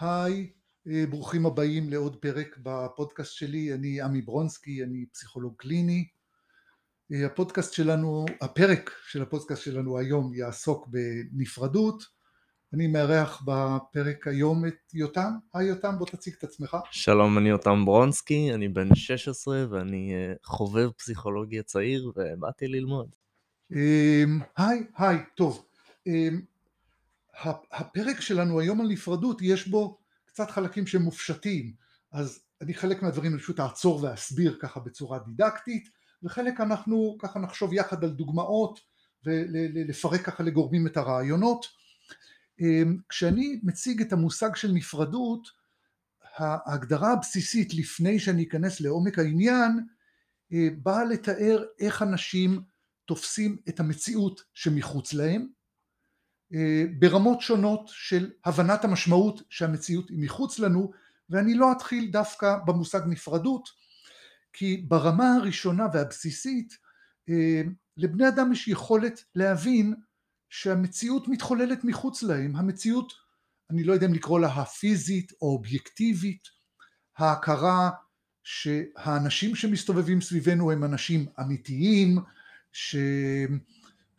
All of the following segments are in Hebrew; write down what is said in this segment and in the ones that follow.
היי, אה, ברוכים הבאים לעוד פרק בפודקאסט שלי, אני עמי ברונסקי, אני פסיכולוג קליני. אה, הפודקאסט שלנו, הפרק של הפודקאסט שלנו היום יעסוק בנפרדות. אני מארח בפרק היום את יותם. היי יותם, בוא תציג את עצמך. שלום, אני יותם ברונסקי, אני בן 16 ואני אה, חובב פסיכולוגיה צעיר ובאתי ללמוד. היי, היי, טוב. הפרק שלנו היום על נפרדות יש בו קצת חלקים שהם מופשטים אז אני חלק מהדברים אני פשוט אעצור ואסביר ככה בצורה דידקטית וחלק אנחנו ככה נחשוב יחד על דוגמאות ולפרק ככה לגורמים את הרעיונות. אמ, כשאני מציג את המושג של נפרדות ההגדרה הבסיסית לפני שאני אכנס לעומק העניין אה, באה לתאר איך אנשים תופסים את המציאות שמחוץ להם ברמות שונות של הבנת המשמעות שהמציאות היא מחוץ לנו ואני לא אתחיל דווקא במושג נפרדות כי ברמה הראשונה והבסיסית אה, לבני אדם יש יכולת להבין שהמציאות מתחוללת מחוץ להם, המציאות אני לא יודע אם לקרוא לה הפיזית או אובייקטיבית, ההכרה שהאנשים שמסתובבים סביבנו הם אנשים אמיתיים, ש...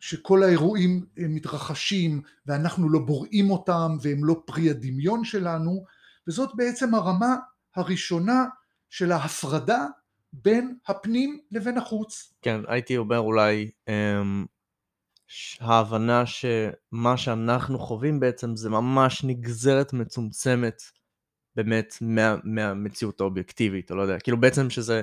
שכל האירועים מתרחשים ואנחנו לא בוראים אותם והם לא פרי הדמיון שלנו וזאת בעצם הרמה הראשונה של ההפרדה בין הפנים לבין החוץ. כן, הייתי אומר אולי um, ההבנה שמה שאנחנו חווים בעצם זה ממש נגזרת מצומצמת באמת מה, מהמציאות האובייקטיבית, או לא יודע, כאילו בעצם שזה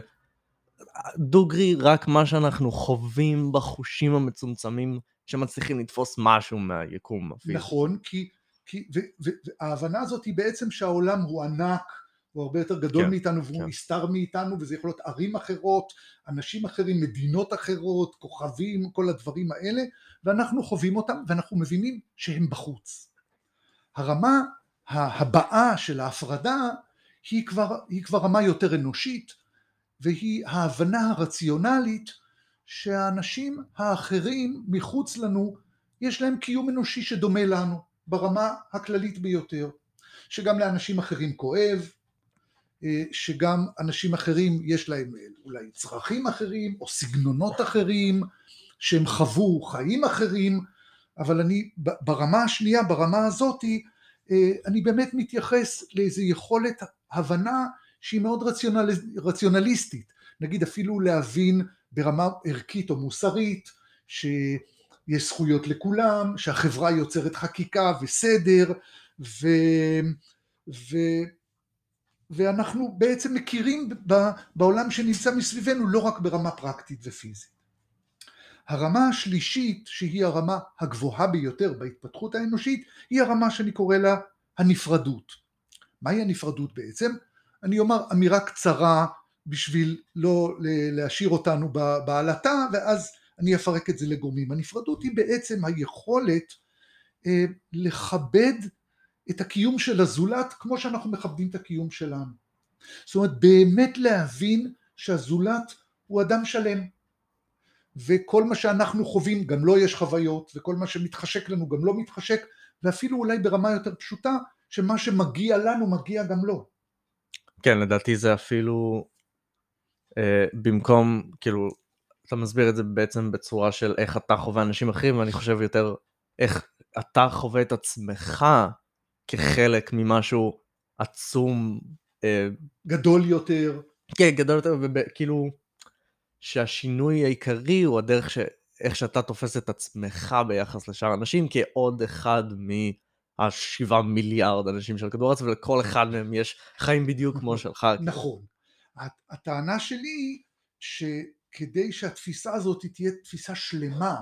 דוגרי רק מה שאנחנו חווים בחושים המצומצמים שמצליחים לתפוס משהו מהיקום אפילו. נכון, כי, כי וההבנה הזאת היא בעצם שהעולם הוא ענק, הוא הרבה יותר גדול כן, מאיתנו והוא כן. נסתר מאיתנו וזה יכול להיות ערים אחרות, אנשים אחרים, מדינות אחרות, כוכבים, כל הדברים האלה ואנחנו חווים אותם ואנחנו מבינים שהם בחוץ. הרמה הבאה של ההפרדה היא כבר, היא כבר רמה יותר אנושית והיא ההבנה הרציונלית שהאנשים האחרים מחוץ לנו יש להם קיום אנושי שדומה לנו ברמה הכללית ביותר שגם לאנשים אחרים כואב אה, שגם אנשים אחרים יש להם אולי צרכים אחרים או סגנונות אחרים שהם חוו חיים אחרים אבל אני ברמה השנייה ברמה הזאתי אה, אני באמת מתייחס לאיזו יכולת הבנה שהיא מאוד רציונל, רציונליסטית, נגיד אפילו להבין ברמה ערכית או מוסרית שיש זכויות לכולם, שהחברה יוצרת חקיקה וסדר ו, ו, ואנחנו בעצם מכירים בעולם שנמצא מסביבנו לא רק ברמה פרקטית ופיזית. הרמה השלישית שהיא הרמה הגבוהה ביותר בהתפתחות האנושית היא הרמה שאני קורא לה הנפרדות. מהי הנפרדות בעצם? אני אומר אמירה קצרה בשביל לא להשאיר אותנו בעלטה ואז אני אפרק את זה לגורמים. הנפרדות היא בעצם היכולת אה, לכבד את הקיום של הזולת כמו שאנחנו מכבדים את הקיום שלנו. זאת אומרת באמת להבין שהזולת הוא אדם שלם וכל מה שאנחנו חווים גם לו לא יש חוויות וכל מה שמתחשק לנו גם לא מתחשק ואפילו אולי ברמה יותר פשוטה שמה שמגיע לנו מגיע גם לו. כן, לדעתי זה אפילו אה, במקום, כאילו, אתה מסביר את זה בעצם בצורה של איך אתה חווה אנשים אחרים, ואני חושב יותר איך אתה חווה את עצמך כחלק ממשהו עצום. אה, גדול יותר. כן, גדול יותר, וכאילו, שהשינוי העיקרי הוא הדרך ש... איך שאתה תופס את עצמך ביחס לשאר האנשים כעוד אחד מ... השבעה מיליארד אנשים של כדור הארץ ולכל אחד מהם יש חיים בדיוק כמו שלך. נכון. הטענה שלי שכדי שהתפיסה הזאת תהיה תפיסה שלמה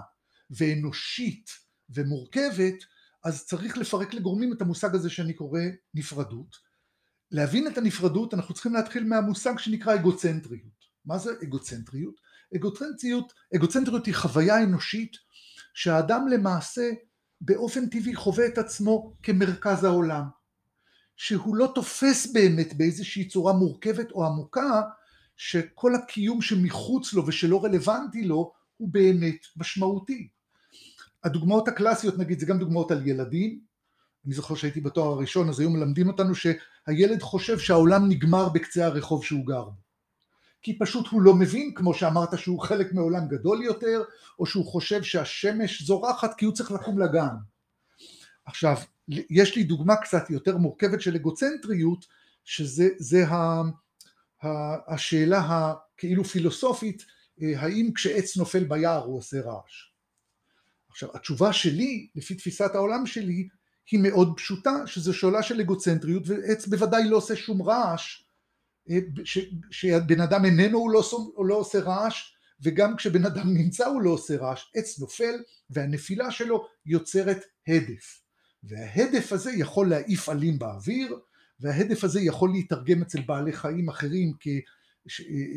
ואנושית ומורכבת אז צריך לפרק לגורמים את המושג הזה שאני קורא נפרדות. להבין את הנפרדות אנחנו צריכים להתחיל מהמושג שנקרא אגוצנטריות. מה זה אגוצנטריות? אגוצנטריות, אגוצנטריות היא חוויה אנושית שהאדם למעשה באופן טבעי חווה את עצמו כמרכז העולם, שהוא לא תופס באמת באיזושהי צורה מורכבת או עמוקה שכל הקיום שמחוץ לו ושלא רלוונטי לו הוא באמת משמעותי. הדוגמאות הקלאסיות נגיד זה גם דוגמאות על ילדים, אני זוכר שהייתי בתואר הראשון, אז היו מלמדים אותנו שהילד חושב שהעולם נגמר בקצה הרחוב שהוא גר בו. כי פשוט הוא לא מבין, כמו שאמרת, שהוא חלק מעולם גדול יותר, או שהוא חושב שהשמש זורחת כי הוא צריך לקום לגן. עכשיו, יש לי דוגמה קצת יותר מורכבת של אגוצנטריות, שזה ה, ה, השאלה הכאילו פילוסופית, אה, האם כשעץ נופל ביער הוא עושה רעש. עכשיו, התשובה שלי, לפי תפיסת העולם שלי, היא מאוד פשוטה, שזו שאלה של אגוצנטריות, ועץ בוודאי לא עושה שום רעש, שבן אדם איננו הוא לא, הוא לא עושה רעש, וגם כשבן אדם נמצא הוא לא עושה רעש, עץ נופל והנפילה שלו יוצרת הדף. וההדף הזה יכול להעיף עלים באוויר, וההדף הזה יכול להתרגם אצל בעלי חיים אחרים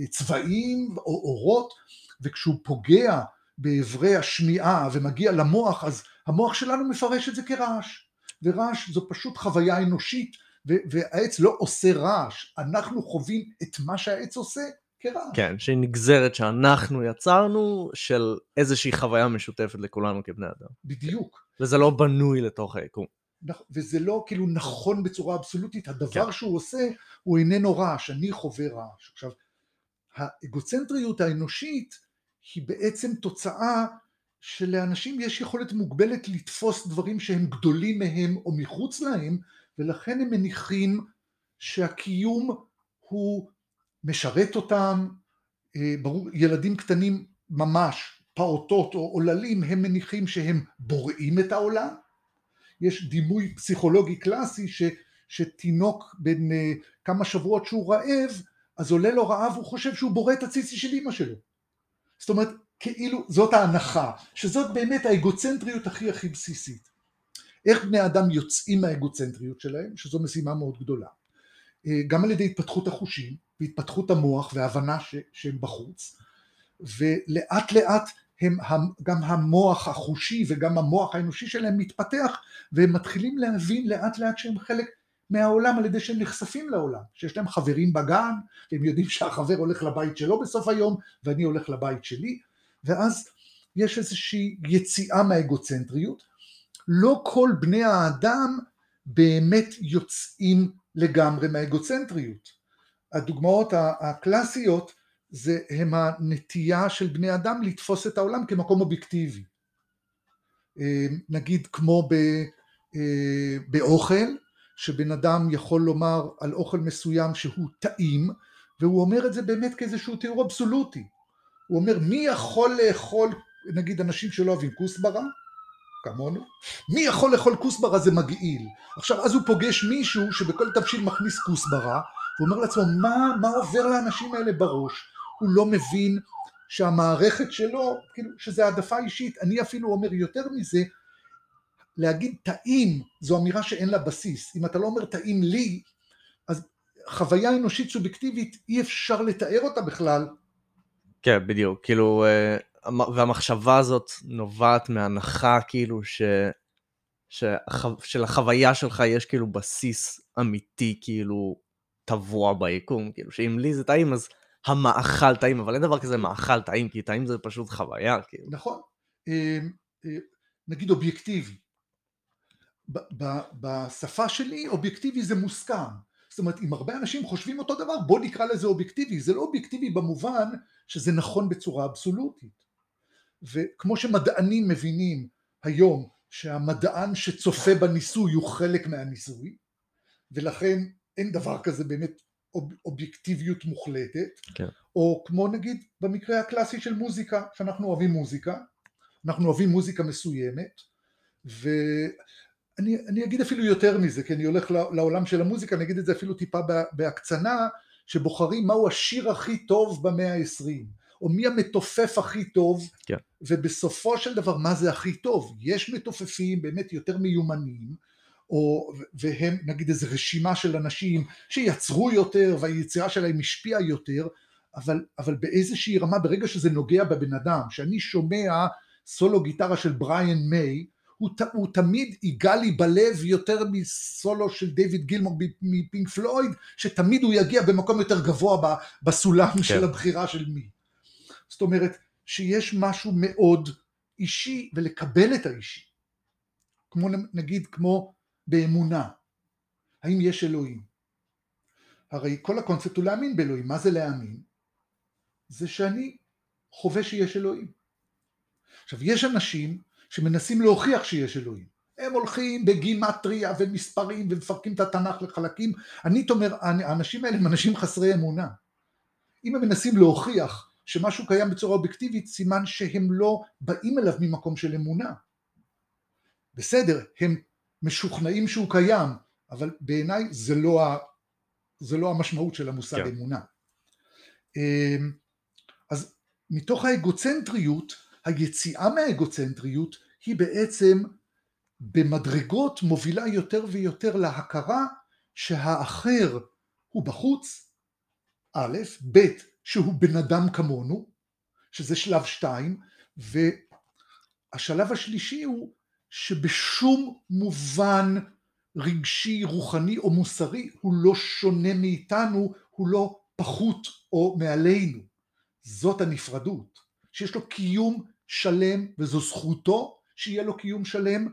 כצבעים או אורות, וכשהוא פוגע באברי השמיעה ומגיע למוח, אז המוח שלנו מפרש את זה כרעש. ורעש זו פשוט חוויה אנושית, והעץ לא עושה רעש, אנחנו חווים את מה שהעץ עושה כרעש. כן, שהיא נגזרת שאנחנו יצרנו של איזושהי חוויה משותפת לכולנו כבני אדם. בדיוק. וזה לא בנוי לתוך היקום. וזה לא כאילו נכון בצורה אבסולוטית, הדבר כן. שהוא עושה הוא איננו רעש, אני חווה רעש. עכשיו, האגוצנטריות האנושית היא בעצם תוצאה שלאנשים יש יכולת מוגבלת לתפוס דברים שהם גדולים מהם או מחוץ להם, ולכן הם מניחים שהקיום הוא משרת אותם, אה, ברור, ילדים קטנים ממש, פעוטות או עוללים, הם מניחים שהם בוראים את העולם, יש דימוי פסיכולוגי קלאסי ש, שתינוק בין uh, כמה שבועות שהוא רעב, אז עולה לו רעב, הוא חושב שהוא בורא את הציצי של אימא שלו. זאת אומרת, כאילו, זאת ההנחה, שזאת באמת האגוצנטריות הכי הכי בסיסית. איך בני אדם יוצאים מהאגוצנטריות שלהם, שזו משימה מאוד גדולה. Uh, גם על ידי התפתחות החושים, והתפתחות המוח והבנה ש, שהם בחוץ, ולאט לאט הם גם המוח החושי וגם המוח האנושי שלהם מתפתח והם מתחילים להבין לאט לאט שהם חלק מהעולם על ידי שהם נחשפים לעולם, שיש להם חברים בגן, והם יודעים שהחבר הולך לבית שלו בסוף היום ואני הולך לבית שלי, ואז יש איזושהי יציאה מהאגוצנטריות. לא כל בני האדם באמת יוצאים לגמרי מהאגוצנטריות. הדוגמאות הקלאסיות זה הם הנטייה של בני אדם לתפוס את העולם כמקום אובייקטיבי. אה, נגיד כמו ב, אה, באוכל, שבן אדם יכול לומר על אוכל מסוים שהוא טעים, והוא אומר את זה באמת כאיזשהו תיאור אבסולוטי. הוא אומר מי יכול לאכול, נגיד אנשים שלא אוהבים כוסברה, כמונו, מי יכול לאכול כוסברה זה מגעיל. עכשיו אז הוא פוגש מישהו שבכל תבשיל מכניס כוסברה, והוא אומר לעצמו מה, מה עובר לאנשים האלה בראש, הוא לא מבין שהמערכת שלו, כאילו, שזה העדפה אישית. אני אפילו אומר יותר מזה, להגיד טעים זו אמירה שאין לה בסיס. אם אתה לא אומר טעים לי, אז חוויה אנושית סובייקטיבית אי אפשר לתאר אותה בכלל. כן, בדיוק. כאילו, אה, והמחשבה הזאת נובעת מהנחה כאילו ש... שלחוויה שלך יש כאילו בסיס אמיתי כאילו טבוע ביקום, כאילו שאם לי זה טעים אז המאכל טעים, אבל אין דבר כזה מאכל טעים, כי טעים זה פשוט חוויה. כאילו. נכון. אה, אה, נגיד אובייקטיבי. בשפה שלי אובייקטיבי זה מוסכם. זאת אומרת, אם הרבה אנשים חושבים אותו דבר, בוא נקרא לזה אובייקטיבי. זה לא אובייקטיבי במובן שזה נכון בצורה אבסולוטית. וכמו שמדענים מבינים היום שהמדען שצופה בניסוי הוא חלק מהניסוי, ולכן אין דבר כזה באמת אוב, אובייקטיביות מוחלטת, כן. או כמו נגיד במקרה הקלאסי של מוזיקה, שאנחנו אוהבים מוזיקה, אנחנו אוהבים מוזיקה מסוימת, ואני אגיד אפילו יותר מזה, כי אני הולך לעולם של המוזיקה, אני אגיד את זה אפילו טיפה בהקצנה, שבוחרים מהו השיר הכי טוב במאה העשרים, או מי המתופף הכי טוב, כן. ובסופו של דבר מה זה הכי טוב, יש מתופפים באמת יותר מיומנים, או, והם נגיד איזו רשימה של אנשים שיצרו יותר והיצירה שלהם השפיעה יותר, אבל, אבל באיזושהי רמה, ברגע שזה נוגע בבן אדם, שאני שומע סולו גיטרה של בריאן מיי, הוא, הוא תמיד ייגע לי בלב יותר מסולו של דיוויד גילמור מפינק פלויד, שתמיד הוא יגיע במקום יותר גבוה בסולם כן. של הבחירה של מי. זאת אומרת, שיש משהו מאוד אישי ולקבל את האישי. כמו נגיד כמו באמונה. האם יש אלוהים? הרי כל הקונספט הוא להאמין באלוהים. מה זה להאמין? זה שאני חווה שיש אלוהים. עכשיו, יש אנשים שמנסים להוכיח שיש אלוהים. הם הולכים בגימטריה ומספרים ומפרקים את התנ"ך לחלקים. אני אומר, האנשים האלה הם אנשים חסרי אמונה. אם הם מנסים להוכיח שמשהו קיים בצורה אובייקטיבית, סימן שהם לא באים אליו ממקום של אמונה. בסדר, הם משוכנעים שהוא קיים, אבל בעיניי זה לא, ה, זה לא המשמעות של המושג כן. אמונה. אמ, אז מתוך האגוצנטריות, היציאה מהאגוצנטריות היא בעצם במדרגות מובילה יותר ויותר להכרה שהאחר הוא בחוץ, א', ב', שהוא בן אדם כמונו, שזה שלב שתיים, והשלב השלישי הוא שבשום מובן רגשי, רוחני או מוסרי הוא לא שונה מאיתנו, הוא לא פחות או מעלינו. זאת הנפרדות, שיש לו קיום שלם וזו זכותו שיהיה לו קיום שלם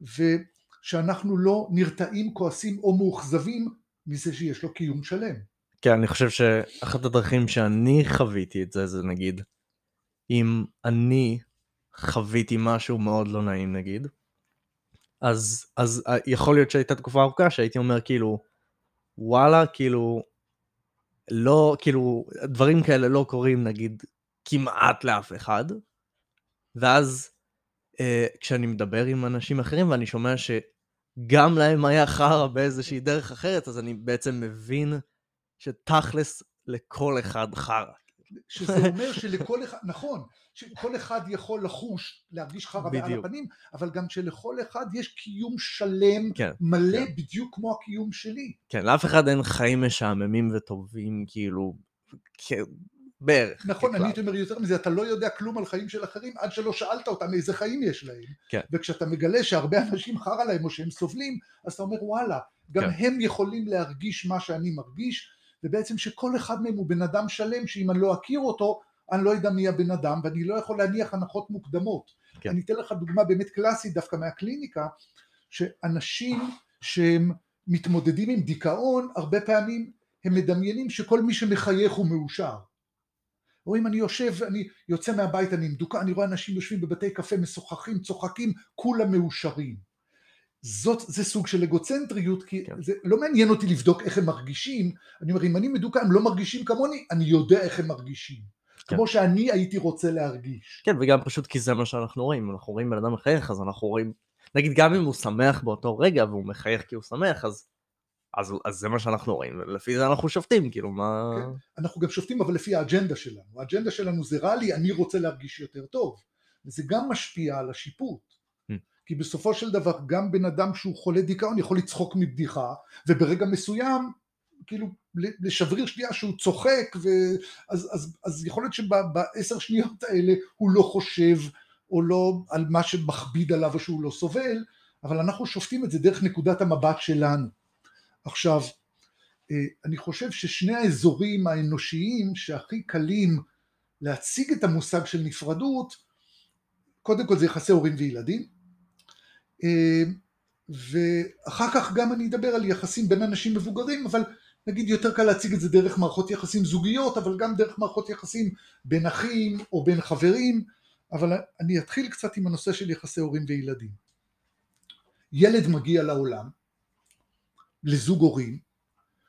ושאנחנו לא נרתעים, כועסים או מאוכזבים מזה שיש לו קיום שלם. כן, אני חושב שאחת הדרכים שאני חוויתי את זה, זה נגיד, אם אני חוויתי משהו מאוד לא נעים נגיד, אז, אז אה, יכול להיות שהייתה תקופה ארוכה שהייתי אומר כאילו, וואלה, כאילו, לא, כאילו, דברים כאלה לא קורים נגיד כמעט לאף אחד, ואז אה, כשאני מדבר עם אנשים אחרים ואני שומע שגם להם היה חרא באיזושהי דרך אחרת, אז אני בעצם מבין שתכלס לכל אחד חרא. שזה אומר שלכל אחד, נכון, שכל אחד יכול לחוש, להרגיש חרא מעל הפנים, אבל גם שלכל אחד יש קיום שלם, כן, מלא, כן. בדיוק כמו הקיום שלי. כן, לאף אחד אין חיים משעממים וטובים, כאילו, בערך. נכון, אני הייתי אומר יותר מזה, אתה לא יודע כלום על חיים של אחרים עד שלא שאלת אותם איזה חיים יש להם. כן. וכשאתה מגלה שהרבה אנשים חרא להם או שהם סובלים, אז אתה אומר וואלה, גם כן. הם יכולים להרגיש מה שאני מרגיש, ובעצם שכל אחד מהם הוא בן אדם שלם, שאם אני לא אכיר אותו, אני לא יודע מי הבן אדם, ואני לא יכול להניח הנחות מוקדמות. כן. אני אתן לך דוגמה באמת קלאסית דווקא מהקליניקה, שאנשים שהם מתמודדים עם דיכאון, הרבה פעמים הם מדמיינים שכל מי שמחייך הוא מאושר. או אם אני יושב, אני יוצא מהבית, אני מדוכא, אני רואה אנשים יושבים בבתי קפה, משוחחים, צוחקים, כולם מאושרים. זאת, זה סוג של אגוצנטריות, כי כן. זה לא מעניין אותי לבדוק איך הם מרגישים, אני אומר, אם אני מדוכא, הם לא מרגישים כמוני, אני יודע איך הם מרגישים. כן. כמו שאני הייתי רוצה להרגיש. כן, וגם פשוט כי זה מה שאנחנו רואים, אנחנו רואים בן אדם מחייך, אז אנחנו רואים, נגיד גם אם הוא שמח באותו רגע והוא מחייך כי הוא שמח, אז אז, אז זה מה שאנחנו רואים, ולפי זה אנחנו שופטים, כאילו מה... כן. אנחנו גם שופטים אבל לפי האג'נדה שלנו, האג'נדה שלנו זה רע לי, אני רוצה להרגיש יותר טוב, וזה גם משפיע על השיפוט. כי בסופו של דבר גם בן אדם שהוא חולה דיכאון יכול לצחוק מבדיחה, וברגע מסוים כאילו לשבריר שנייה שהוא צוחק, ואז, אז, אז יכול להיות שבעשר שניות האלה הוא לא חושב או לא על מה שמכביד עליו או שהוא לא סובל, אבל אנחנו שופטים את זה דרך נקודת המבט שלנו. עכשיו, אה, אני חושב ששני האזורים האנושיים שהכי קלים להציג את המושג של נפרדות, קודם כל זה יחסי הורים וילדים, ואחר כך גם אני אדבר על יחסים בין אנשים מבוגרים, אבל נגיד יותר קל להציג את זה דרך מערכות יחסים זוגיות, אבל גם דרך מערכות יחסים בין אחים או בין חברים, אבל אני אתחיל קצת עם הנושא של יחסי הורים וילדים. ילד מגיע לעולם, לזוג הורים,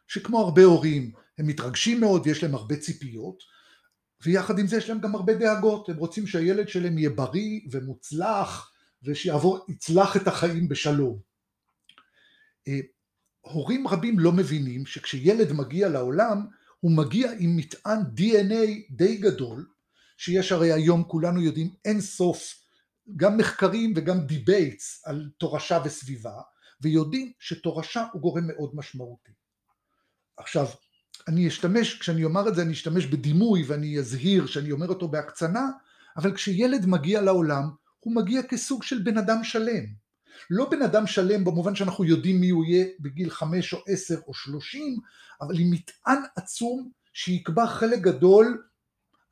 שכמו הרבה הורים הם מתרגשים מאוד ויש להם הרבה ציפיות, ויחד עם זה יש להם גם הרבה דאגות, הם רוצים שהילד שלהם יהיה בריא ומוצלח ושיעבור, יצלח את החיים בשלום. אה, הורים רבים לא מבינים שכשילד מגיע לעולם הוא מגיע עם מטען DNA די גדול, שיש הרי היום כולנו יודעים אין סוף גם מחקרים וגם debates על תורשה וסביבה, ויודעים שתורשה הוא גורם מאוד משמעותי. עכשיו, אני אשתמש, כשאני אומר את זה אני אשתמש בדימוי ואני אזהיר שאני אומר אותו בהקצנה, אבל כשילד מגיע לעולם הוא מגיע כסוג של בן אדם שלם. לא בן אדם שלם במובן שאנחנו יודעים מי הוא יהיה בגיל חמש או עשר או שלושים, אבל עם מטען עצום שיקבע חלק גדול,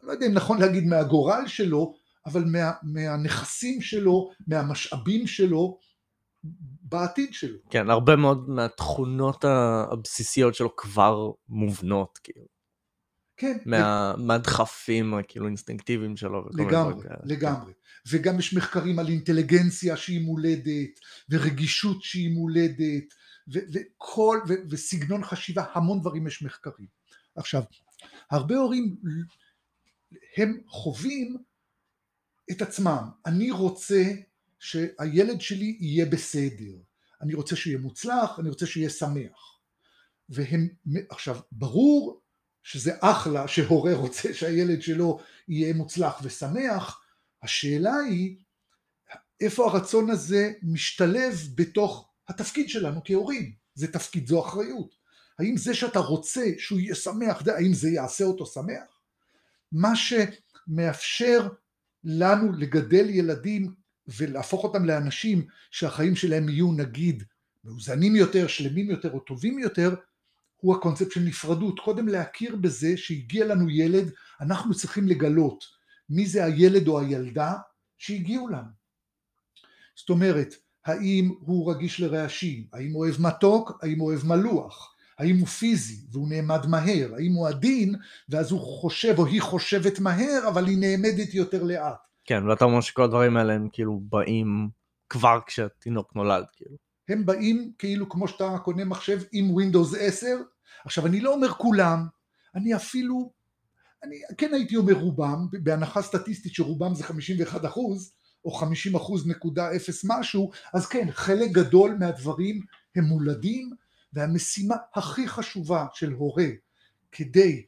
לא יודע אם נכון להגיד מהגורל שלו, אבל מה, מהנכסים שלו, מהמשאבים שלו, בעתיד שלו. כן, הרבה מאוד מהתכונות הבסיסיות שלו כבר מובנות, כאילו. כן. מהדחפים, כאילו, אינסטינקטיביים שלו. לגמרי, לגמרי. כן. וגם יש מחקרים על אינטליגנציה שהיא מולדת, ורגישות שהיא מולדת, ו- וכל, ו- וסגנון חשיבה, המון דברים יש מחקרים. עכשיו, הרבה הורים, הם חווים את עצמם. אני רוצה שהילד שלי יהיה בסדר. אני רוצה שהוא יהיה מוצלח, אני רוצה שהוא יהיה שמח. והם, עכשיו, ברור שזה אחלה שהורה רוצה שהילד שלו יהיה מוצלח ושמח, השאלה היא איפה הרצון הזה משתלב בתוך התפקיד שלנו כהורים, זה תפקיד, זו אחריות. האם זה שאתה רוצה שהוא יהיה שמח, האם זה יעשה אותו שמח? מה שמאפשר לנו לגדל ילדים ולהפוך אותם לאנשים שהחיים שלהם יהיו נגיד מאוזנים יותר, שלמים יותר או טובים יותר, הוא הקונספט של נפרדות. קודם להכיר בזה שהגיע לנו ילד, אנחנו צריכים לגלות מי זה הילד או הילדה שהגיעו לנו. זאת אומרת, האם הוא רגיש לרעשים, האם הוא אוהב מתוק, האם הוא אוהב מלוח, האם הוא פיזי והוא נעמד מהר, האם הוא עדין ואז הוא חושב או היא חושבת מהר אבל היא נעמדת יותר לאט. כן, ואתה אומר שכל הדברים האלה הם כאילו באים כבר כשהתינוק נולד, כאילו. הם באים כאילו כמו שאתה קונה מחשב עם Windows 10. עכשיו אני לא אומר כולם, אני אפילו, אני כן הייתי אומר רובם, בהנחה סטטיסטית שרובם זה 51 אחוז, או 50 אחוז נקודה אפס משהו, אז כן, חלק גדול מהדברים הם מולדים, והמשימה הכי חשובה של הורה כדי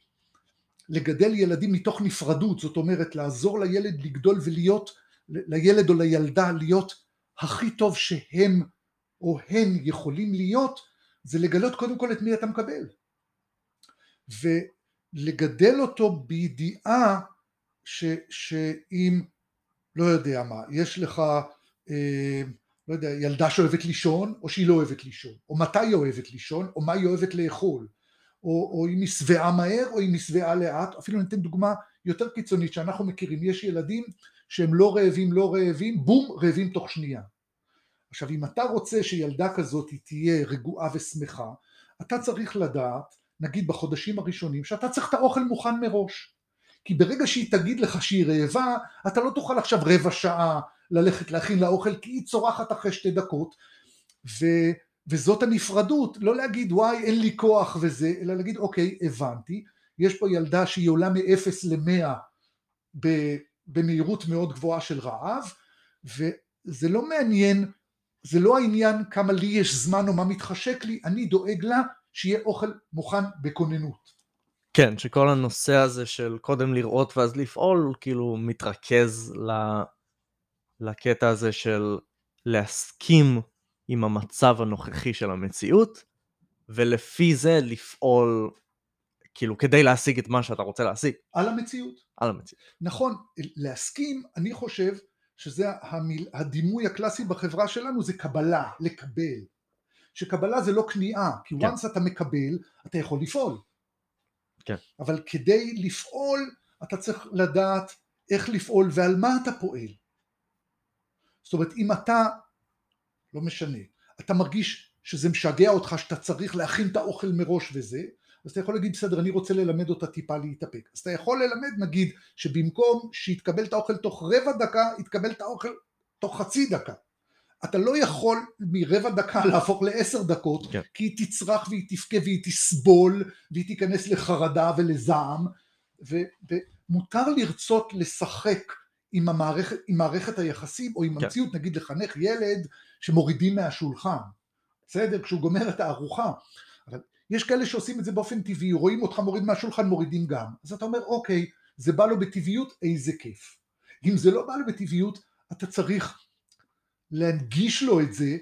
לגדל ילדים מתוך נפרדות, זאת אומרת לעזור לילד לגדול ולהיות, לילד או לילדה להיות הכי טוב שהם או הן יכולים להיות, זה לגלות קודם כל את מי אתה מקבל. ולגדל אותו בידיעה ש, שאם, לא יודע מה, יש לך, אה, לא יודע, ילדה שאוהבת לישון, או שהיא לא אוהבת לישון, או מתי היא אוהבת לישון, או מה היא אוהבת לאכול, או, או אם היא שבעה מהר, או אם היא שבעה לאט, אפילו ניתן דוגמה יותר קיצונית שאנחנו מכירים, יש ילדים שהם לא רעבים, לא רעבים, בום, רעבים תוך שנייה. עכשיו אם אתה רוצה שילדה כזאת תהיה רגועה ושמחה, אתה צריך לדעת, נגיד בחודשים הראשונים, שאתה צריך את האוכל מוכן מראש. כי ברגע שהיא תגיד לך שהיא רעבה, אתה לא תוכל עכשיו רבע שעה ללכת להכין לה אוכל, כי היא צורחת אחרי שתי דקות. ו, וזאת הנפרדות, לא להגיד וואי אין לי כוח וזה, אלא להגיד אוקיי הבנתי, יש פה ילדה שהיא עולה מ-0 ל-100 במהירות מאוד גבוהה של רעב, וזה לא מעניין זה לא העניין כמה לי יש זמן או מה מתחשק לי, אני דואג לה שיהיה אוכל מוכן בכוננות. כן, שכל הנושא הזה של קודם לראות ואז לפעול, כאילו מתרכז ל... לקטע הזה של להסכים עם המצב הנוכחי של המציאות, ולפי זה לפעול, כאילו, כדי להשיג את מה שאתה רוצה להשיג. על המציאות. על המציאות. נכון, להסכים, אני חושב, שזה המיל, הדימוי הקלאסי בחברה שלנו זה קבלה, לקבל. שקבלה זה לא כניעה, כי כן. once אתה מקבל, אתה יכול לפעול. כן. אבל כדי לפעול, אתה צריך לדעת איך לפעול ועל מה אתה פועל. זאת אומרת, אם אתה, לא משנה, אתה מרגיש שזה משגע אותך, שאתה צריך להכין את האוכל מראש וזה, אז אתה יכול להגיד בסדר אני רוצה ללמד אותה טיפה להתאפק. אז אתה יכול ללמד נגיד שבמקום שיתקבל את האוכל תוך רבע דקה יתקבל את האוכל תוך חצי דקה. אתה לא יכול מרבע דקה להפוך לעשר דקות כן. כי היא תצרח והיא תבכה והיא תסבול והיא תיכנס לחרדה ולזעם ומותר לרצות לשחק עם, המערכת, עם מערכת היחסים או עם כן. המציאות נגיד לחנך ילד שמורידים מהשולחן. בסדר? כשהוא גומר את הארוחה יש כאלה שעושים את זה באופן טבעי, רואים אותך מוריד מהשולחן, מורידים גם. אז אתה אומר, אוקיי, זה בא לו בטבעיות, איזה כיף. אם זה לא בא לו בטבעיות, אתה צריך להנגיש לו את זה.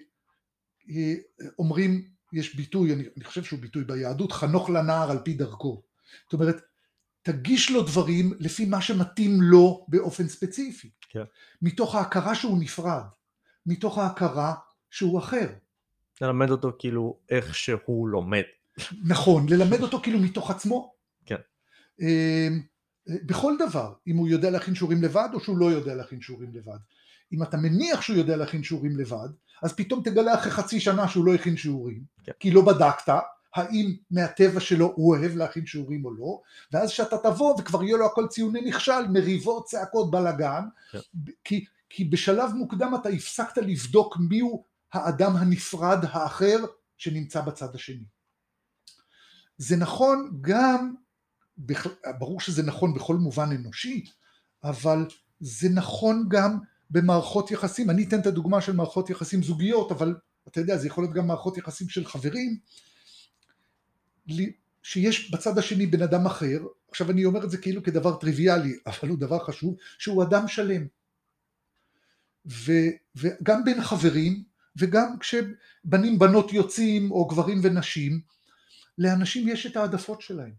אה, אומרים, יש ביטוי, אני, אני חושב שהוא ביטוי ביהדות, חנוך לנער על פי דרכו. זאת אומרת, תגיש לו דברים לפי מה שמתאים לו באופן ספציפי. כן. מתוך ההכרה שהוא נפרד, מתוך ההכרה שהוא אחר. ללמד אותו כאילו איך שהוא לומד. נכון, ללמד אותו כאילו מתוך עצמו. כן. אמ, בכל דבר, אם הוא יודע להכין שיעורים לבד או שהוא לא יודע להכין שיעורים לבד. אם אתה מניח שהוא יודע להכין שיעורים לבד, אז פתאום תגלה אחרי חצי שנה שהוא לא הכין שיעורים, כן. כי לא בדקת האם מהטבע שלו הוא אוהב להכין שיעורים או לא, ואז כשאתה תבוא וכבר יהיה לו הכל ציוני נכשל, מריבות, צעקות, בלאגן, כן. כי, כי בשלב מוקדם אתה הפסקת לבדוק מיהו האדם הנפרד האחר שנמצא בצד השני. זה נכון גם, ברור שזה נכון בכל מובן אנושי, אבל זה נכון גם במערכות יחסים, אני אתן את הדוגמה של מערכות יחסים זוגיות, אבל אתה יודע, זה יכול להיות גם מערכות יחסים של חברים, שיש בצד השני בן אדם אחר, עכשיו אני אומר את זה כאילו כדבר טריוויאלי, אבל הוא דבר חשוב, שהוא אדם שלם. ו, וגם בין חברים, וגם כשבנים בנות יוצאים, או גברים ונשים, לאנשים יש את העדפות שלהם.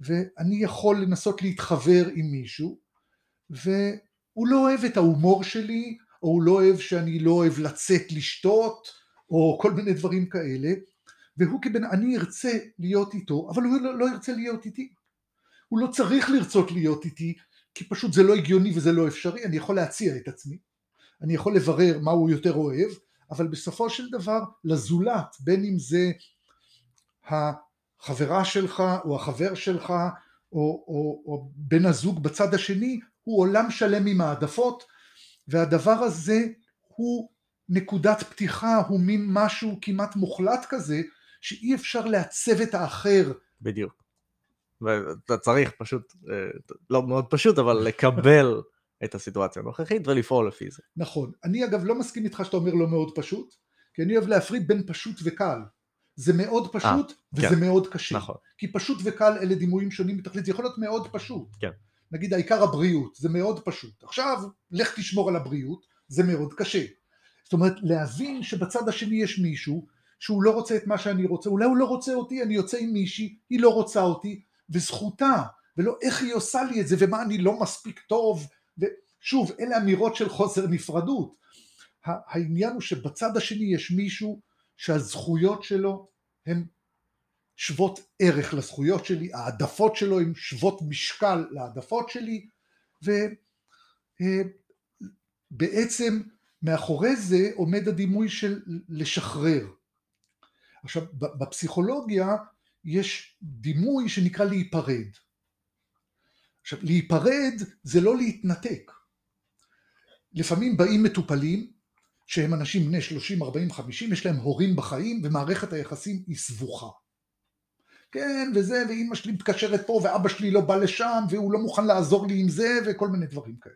ואני יכול לנסות להתחבר עם מישהו, והוא לא אוהב את ההומור שלי, או הוא לא אוהב שאני לא אוהב לצאת לשתות, או כל מיני דברים כאלה, והוא כבן, אני ארצה להיות איתו, אבל הוא לא, לא ירצה להיות איתי. הוא לא צריך לרצות להיות איתי, כי פשוט זה לא הגיוני וזה לא אפשרי, אני יכול להציע את עצמי, אני יכול לברר מה הוא יותר אוהב, אבל בסופו של דבר לזולת, בין אם זה החברה שלך או החבר שלך או, או, או בן הזוג בצד השני, הוא עולם שלם עם העדפות, והדבר הזה הוא נקודת פתיחה, הוא מין משהו כמעט מוחלט כזה, שאי אפשר לעצב את האחר. בדיוק. ואתה צריך פשוט, אה, לא מאוד פשוט, אבל לקבל את הסיטואציה הנוכחית ולפעול לפי זה. נכון. אני אגב לא מסכים איתך שאתה אומר לא מאוד פשוט, כי אני אוהב להפריד בין פשוט וקל. זה מאוד פשוט 아, אה, וזה כן. מאוד קשה. נכון. כי פשוט וקל אלה דימויים שונים בתכלית, זה יכול להיות מאוד פשוט. כן. נגיד העיקר הבריאות, זה מאוד פשוט. עכשיו, לך תשמור על הבריאות, זה מאוד קשה. זאת אומרת, להבין שבצד השני יש מישהו שהוא לא רוצה את מה שאני רוצה, אולי הוא לא רוצה אותי, אני יוצא עם מישהי, היא לא רוצה אותי, וזכותה, ולא איך היא עושה לי את זה, ומה אני לא מספיק טוב, ושוב, אלה אמירות של חוסר נפרדות. העניין הוא שבצד השני יש מישהו שהזכויות שלו הן שוות ערך לזכויות שלי, העדפות שלו הן שוות משקל לעדפות שלי, ובעצם מאחורי זה עומד הדימוי של לשחרר. עכשיו, בפסיכולוגיה יש דימוי שנקרא להיפרד. עכשיו, להיפרד זה לא להתנתק. לפעמים באים מטופלים שהם אנשים בני 30, 40, 50, יש להם הורים בחיים ומערכת היחסים היא סבוכה. כן, וזה, ואימא שלי מתקשרת פה ואבא שלי לא בא לשם והוא לא מוכן לעזור לי עם זה וכל מיני דברים כאלה.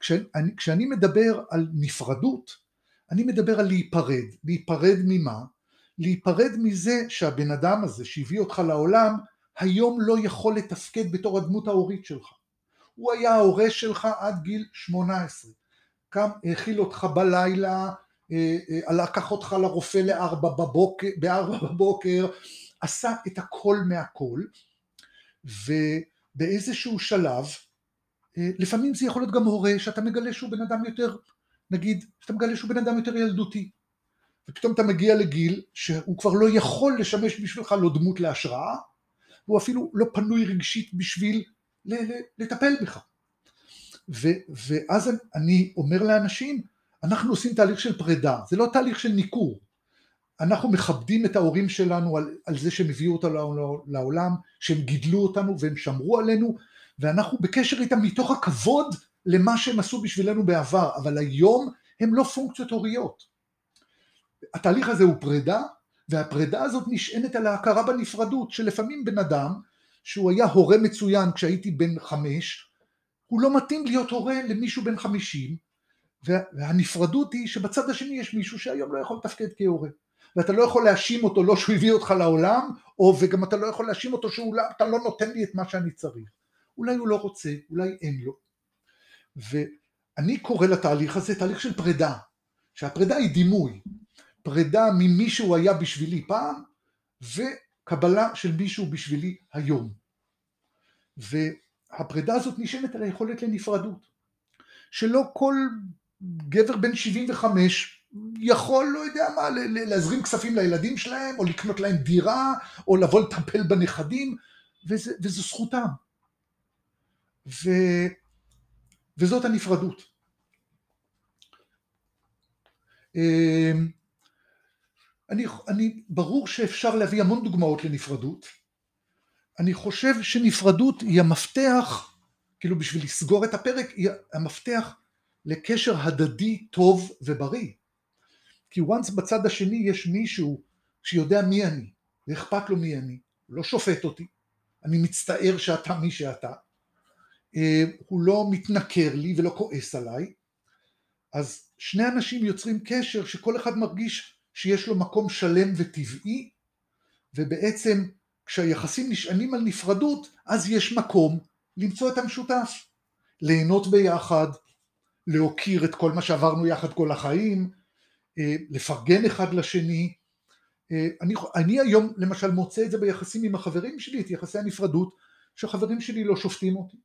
כשאני, כשאני מדבר על נפרדות, אני מדבר על להיפרד. להיפרד ממה? להיפרד מזה שהבן אדם הזה שהביא אותך לעולם היום לא יכול לתפקד בתור הדמות ההורית שלך. הוא היה ההורה שלך עד גיל 18. קם, האכיל אותך בלילה, אה, אה, לקח אותך לרופא לארבע בבוקר, בארבע בבוקר, עשה את הכל מהכל, ובאיזשהו שלב, אה, לפעמים זה יכול להיות גם הורה שאתה מגלה שהוא בן אדם יותר, נגיד, שאתה מגלה שהוא בן אדם יותר ילדותי. ופתאום אתה מגיע לגיל שהוא כבר לא יכול לשמש בשבילך לא דמות להשראה, הוא אפילו לא פנוי רגשית בשביל לטפל בך. ו, ואז אני אומר לאנשים, אנחנו עושים תהליך של פרידה, זה לא תהליך של ניכור. אנחנו מכבדים את ההורים שלנו על, על זה שהם הביאו אותנו לעולם, שהם גידלו אותנו והם שמרו עלינו, ואנחנו בקשר איתם מתוך הכבוד למה שהם עשו בשבילנו בעבר, אבל היום הם לא פונקציות הוריות. התהליך הזה הוא פרידה, והפרידה הזאת נשענת על ההכרה בנפרדות, שלפעמים בן אדם, שהוא היה הורה מצוין כשהייתי בן חמש, הוא לא מתאים להיות הורה למישהו בן חמישים, והנפרדות היא שבצד השני יש מישהו שהיום לא יכול לתפקד כהורה. ואתה לא יכול להאשים אותו לא שהוא הביא אותך לעולם, או וגם אתה לא יכול להאשים אותו שאתה לא נותן לי את מה שאני צריך. אולי הוא לא רוצה, אולי אין לו. ואני קורא לתהליך הזה תהליך של פרידה, שהפרידה היא דימוי, פרידה ממי שהוא היה בשבילי פעם, וקבלה של מישהו בשבילי היום. והפרידה הזאת נשענת על היכולת לנפרדות. שלא כל גבר בן 75 יכול, לא יודע מה, להזרים כספים לילדים שלהם, או לקנות להם דירה, או לבוא לטפל בנכדים, וזה, וזו זכותם. ו, וזאת הנפרדות. אמ, אני, אני, ברור שאפשר להביא המון דוגמאות לנפרדות. אני חושב שנפרדות היא המפתח, כאילו בשביל לסגור את הפרק, היא המפתח לקשר הדדי טוב ובריא. כי once בצד השני יש מישהו שיודע מי אני, ואכפת לו מי אני, לא שופט אותי, אני מצטער שאתה מי שאתה, אה, הוא לא מתנכר לי ולא כועס עליי, אז שני אנשים יוצרים קשר שכל אחד מרגיש שיש לו מקום שלם וטבעי, ובעצם כשהיחסים נשענים על נפרדות, אז יש מקום למצוא את המשותף, ליהנות ביחד, להוקיר את כל מה שעברנו יחד כל החיים, אה, לפרגן אחד לשני. אה, אני, אני היום למשל מוצא את זה ביחסים עם החברים שלי, את יחסי הנפרדות, שחברים שלי לא שופטים אותי,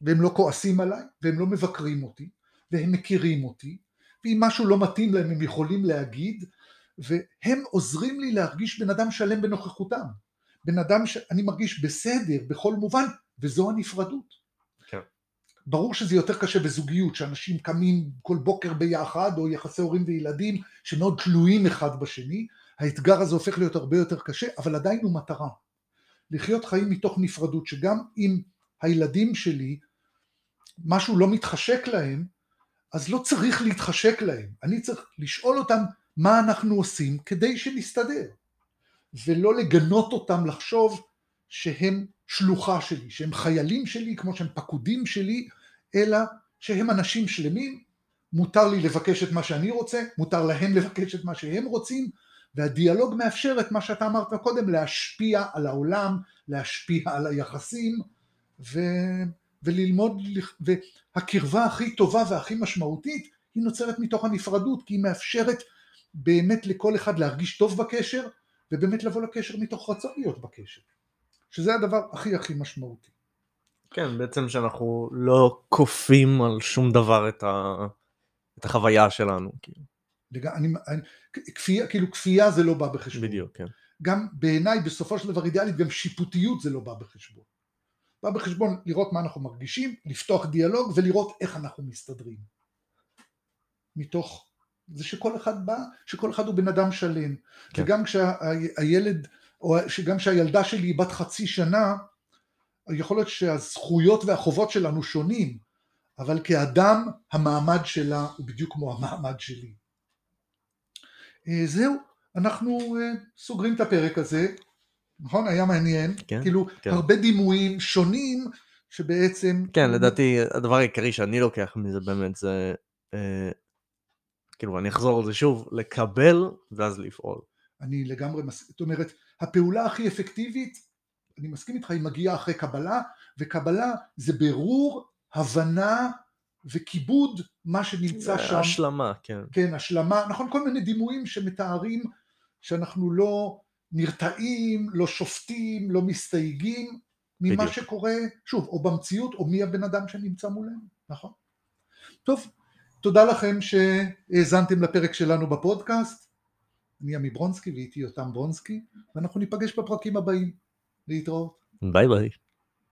והם לא כועסים עליי, והם לא מבקרים אותי, והם מכירים אותי, ואם משהו לא מתאים להם הם יכולים להגיד, והם עוזרים לי להרגיש בן אדם שלם בנוכחותם. בן אדם שאני מרגיש בסדר בכל מובן, וזו הנפרדות. כן. ברור שזה יותר קשה בזוגיות, שאנשים קמים כל בוקר ביחד, או יחסי הורים וילדים שמאוד תלויים אחד בשני, האתגר הזה הופך להיות הרבה יותר קשה, אבל עדיין הוא מטרה. לחיות חיים מתוך נפרדות, שגם אם הילדים שלי, משהו לא מתחשק להם, אז לא צריך להתחשק להם, אני צריך לשאול אותם מה אנחנו עושים כדי שנסתדר, ולא לגנות אותם לחשוב שהם שלוחה שלי, שהם חיילים שלי כמו שהם פקודים שלי, אלא שהם אנשים שלמים, מותר לי לבקש את מה שאני רוצה, מותר להם לבקש את מה שהם רוצים, והדיאלוג מאפשר את מה שאתה אמרת קודם, להשפיע על העולם, להשפיע על היחסים, ו... וללמוד, והקרבה הכי טובה והכי משמעותית היא נוצרת מתוך הנפרדות, כי היא מאפשרת באמת לכל אחד להרגיש טוב בקשר, ובאמת לבוא לקשר מתוך רצון להיות בקשר, שזה הדבר הכי הכי משמעותי. כן, בעצם שאנחנו לא כופים על שום דבר את, ה... את החוויה שלנו. כאילו. לג... אני, אני, כפייה, כאילו כפייה זה לא בא בחשבון. בדיוק, כן. גם בעיניי בסופו של דבר אידיאלית גם שיפוטיות זה לא בא בחשבון. בא בחשבון לראות מה אנחנו מרגישים, לפתוח דיאלוג ולראות איך אנחנו מסתדרים. מתוך זה שכל אחד בא, שכל אחד הוא בן אדם שלם. כן. וגם כשהילד, או גם כשהילדה שלי היא בת חצי שנה, יכול להיות שהזכויות והחובות שלנו שונים, אבל כאדם המעמד שלה הוא בדיוק כמו המעמד שלי. אה, זהו, אנחנו אה, סוגרים את הפרק הזה. נכון? היה מעניין. כן, כאילו, כן. הרבה דימויים שונים שבעצם... כן, לדעתי הדבר העיקרי שאני לוקח מזה באמת זה, אה, כאילו, אני אחזור על זה שוב, לקבל ואז לפעול. אני לגמרי מסכים, זאת אומרת, הפעולה הכי אפקטיבית, אני מסכים איתך, היא מגיעה אחרי קבלה, וקבלה זה ברור, הבנה וכיבוד מה שנמצא שם. השלמה, כן. כן, השלמה, נכון, כל מיני דימויים שמתארים שאנחנו לא נרתעים, לא שופטים, לא מסתייגים ממה בדיוק. שקורה, שוב, או במציאות או מי הבן אדם שנמצא מולנו, נכון? טוב, תודה לכם שהאזנתם לפרק שלנו בפודקאסט. אני עמי ברונסקי ואיתי יותם ברונסקי, ואנחנו ניפגש בפרקים הבאים. להתראות. ביי ביי.